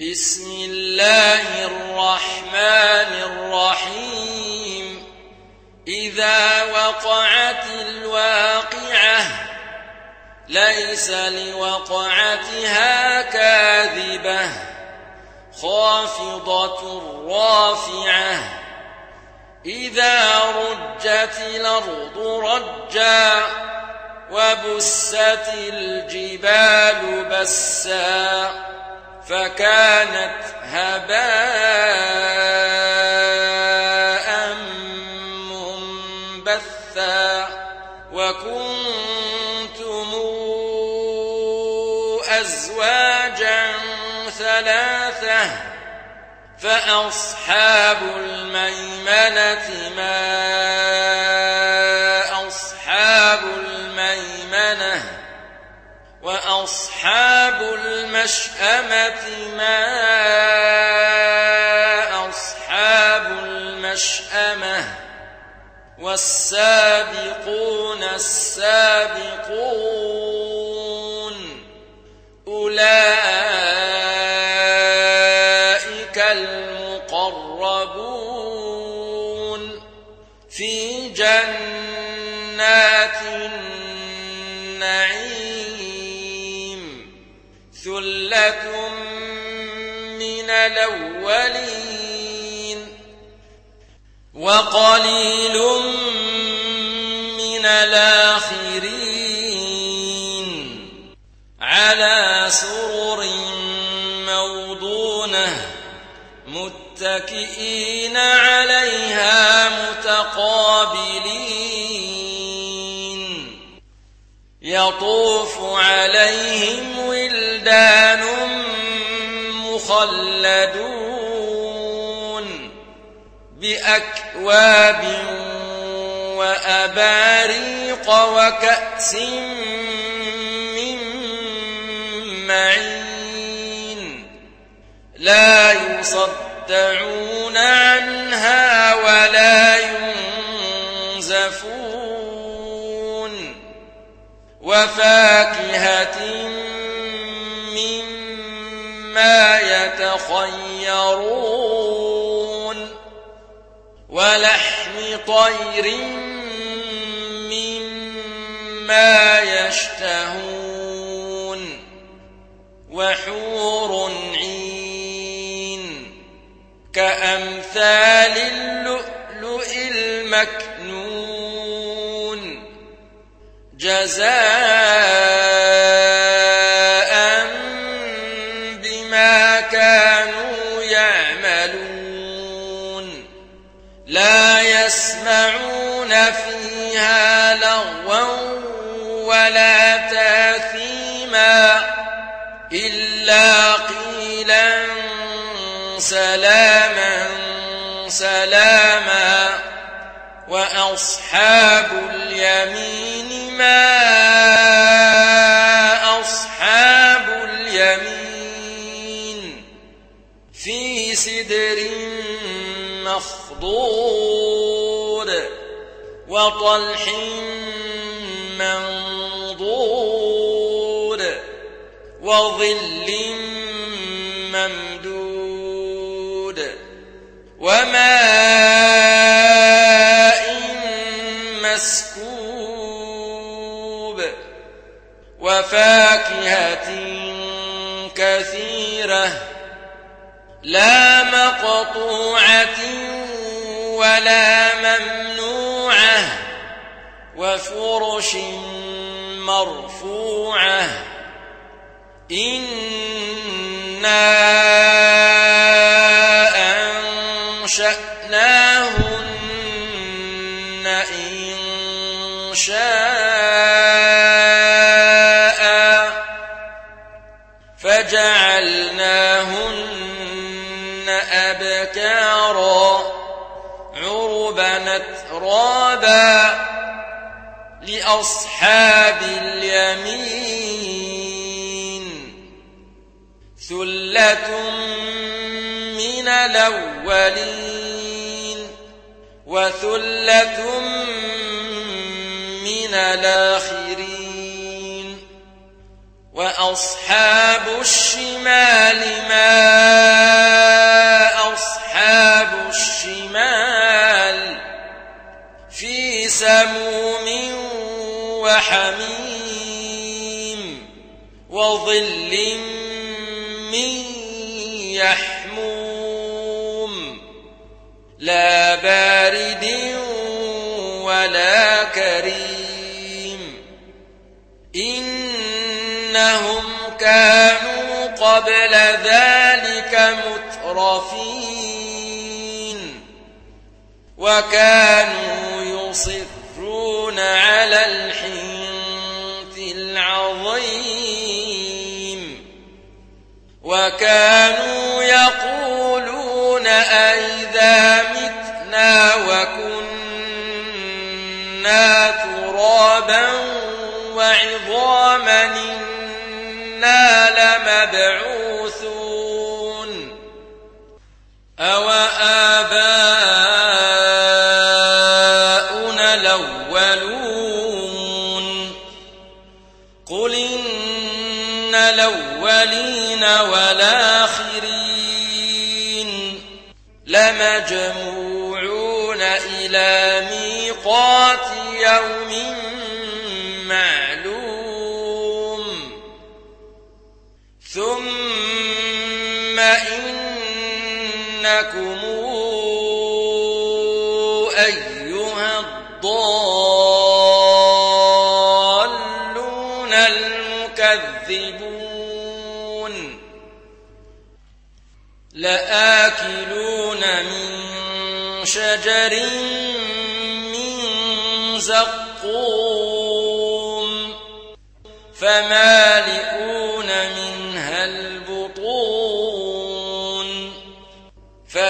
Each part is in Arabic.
بسم الله الرحمن الرحيم. إذا وقعت الواقعة ليس لوقعتها كاذبة. خافضة رافعة. إذا رجت الأرض رجا وبست الجبال بسا. فكانت هباء منبثا وكنتم أزواجا ثلاثة فأصحاب الميمنة ما أصحاب الميمنة وأصحاب المشأمة ما أصحاب المشأمة والسابقون السابقون أولئك المقربون في جنات ثلة من الأولين وقليل من الآخرين على سرر موضونة متكئين عليها متقابلين يطوف عليهم ولدان مخلدون بأكواب وأباريق وكأس من معين لا يصدعون عنها ولا ينزفون وفاكهة مما يتخيرون ولحم طير مما يشتهون وحور عين كأمثال اللؤلؤ المكنون جزاء بما كانوا يعملون. لا يسمعون فيها لغوا ولا تاثيما إلا قيلا سلاما سلاما وأصحاب اليمين ما أصحاب اليمين في سدر مخضود وطلح منضود وظل ممدود وماء كثيرة لا مقطوعة ولا ممنوعة وفرش مرفوعة. إنا فجعلناهن أبكارا عربا أترابا لأصحاب اليمين. ثلة من الأولين وثلة من الآخرين. وأصحاب الشمال ما أصحاب الشمال في سموم وحميم وظل من يحموم لا بارد كانوا قبل ذلك مترفين وكانوا يصرون على الحنث العظيم وكانوا يقولون أئذا متنا وكنا ترابا وعظاما إنا لمبعوثون أو آباؤنا الأولون. قل إن الأولين والآخرين. لمجموعون إلى ميقات يوم معلوم ثم إنكم أيها الضالون المكذبون لآكلون من شجر من زقوم فمالئون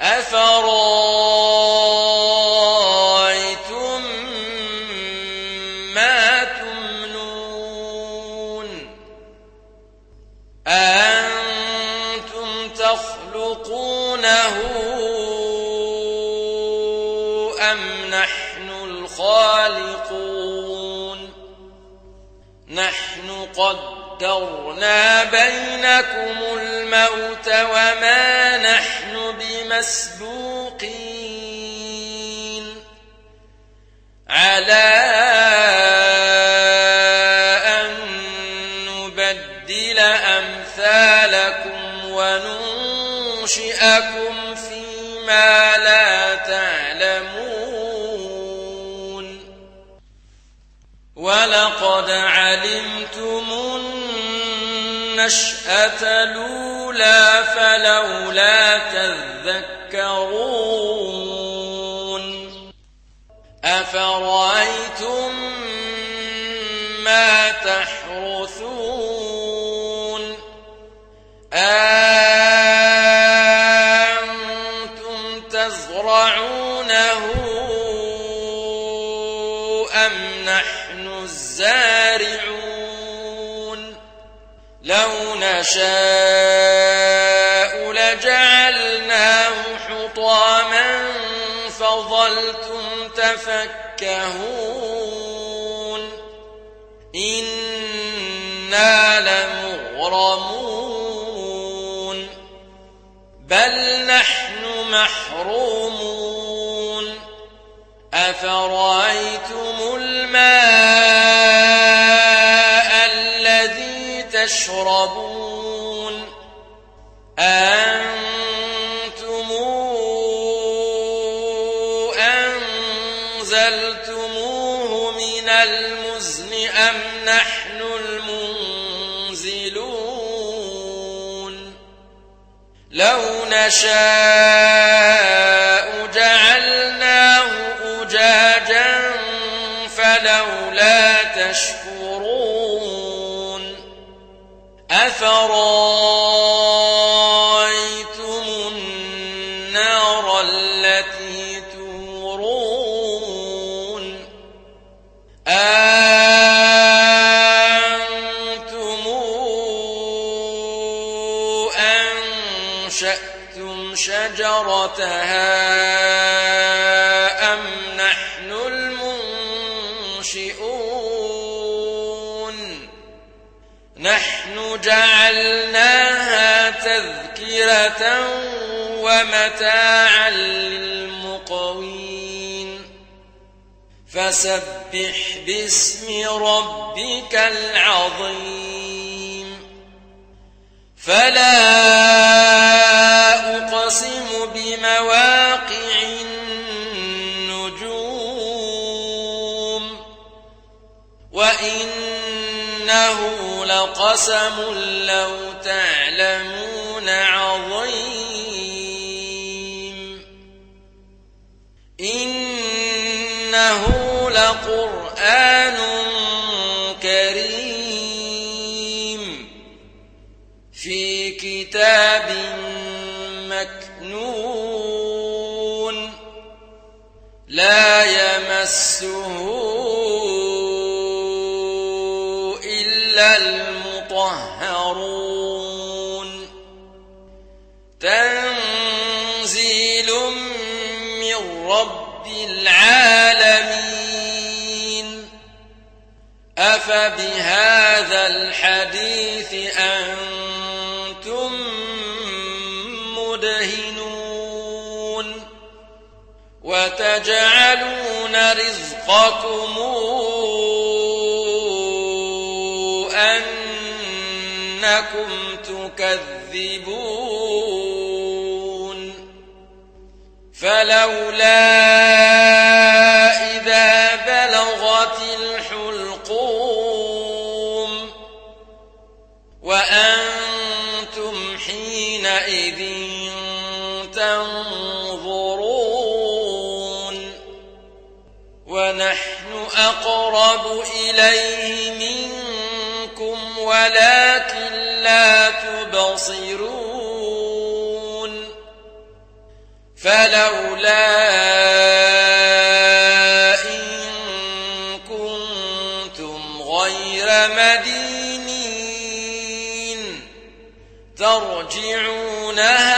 أفرأيتم ما تمنون أأنتم تخلقونه أم نحن الخالقون نحن قدرنا بينكم الموت وما نحن بمسبوقين على أن نبدل أمثالكم وننشئكم فيما النشأة الأولى فلولا تذكرون أفرأيتم ما تحرثون أنتم تزرعونه أم نحن الزارعون لو نشاء لجعلناه حطاما فظلتم تفكهون إنا لمغرمون بل نحن محرومون أفرأيتم نشاء جعلناه أجاجا فلولا تشكرون أفرأيتم النار التي تورون أنتم أنشأتم أنشأتم شجرتها أم نحن المنشئون؟ نحن جعلناها تذكرة ومتاعا للمقوين. فسبح باسم ربك العظيم. فلا أقسم بمواقع النجوم وإنه لقسم لو تعلمون عظيم إنه لقرآن كريم في كتاب يمسه إلا المطهرون. تنزيل من رب العالمين. أفبهذا الحديث أنتم وتجعلون رزقكم أنكم تكذبون فلولا أقرب إليه منكم ولكن لا تبصرون فلولا إن كنتم غير مدينين ترجعونها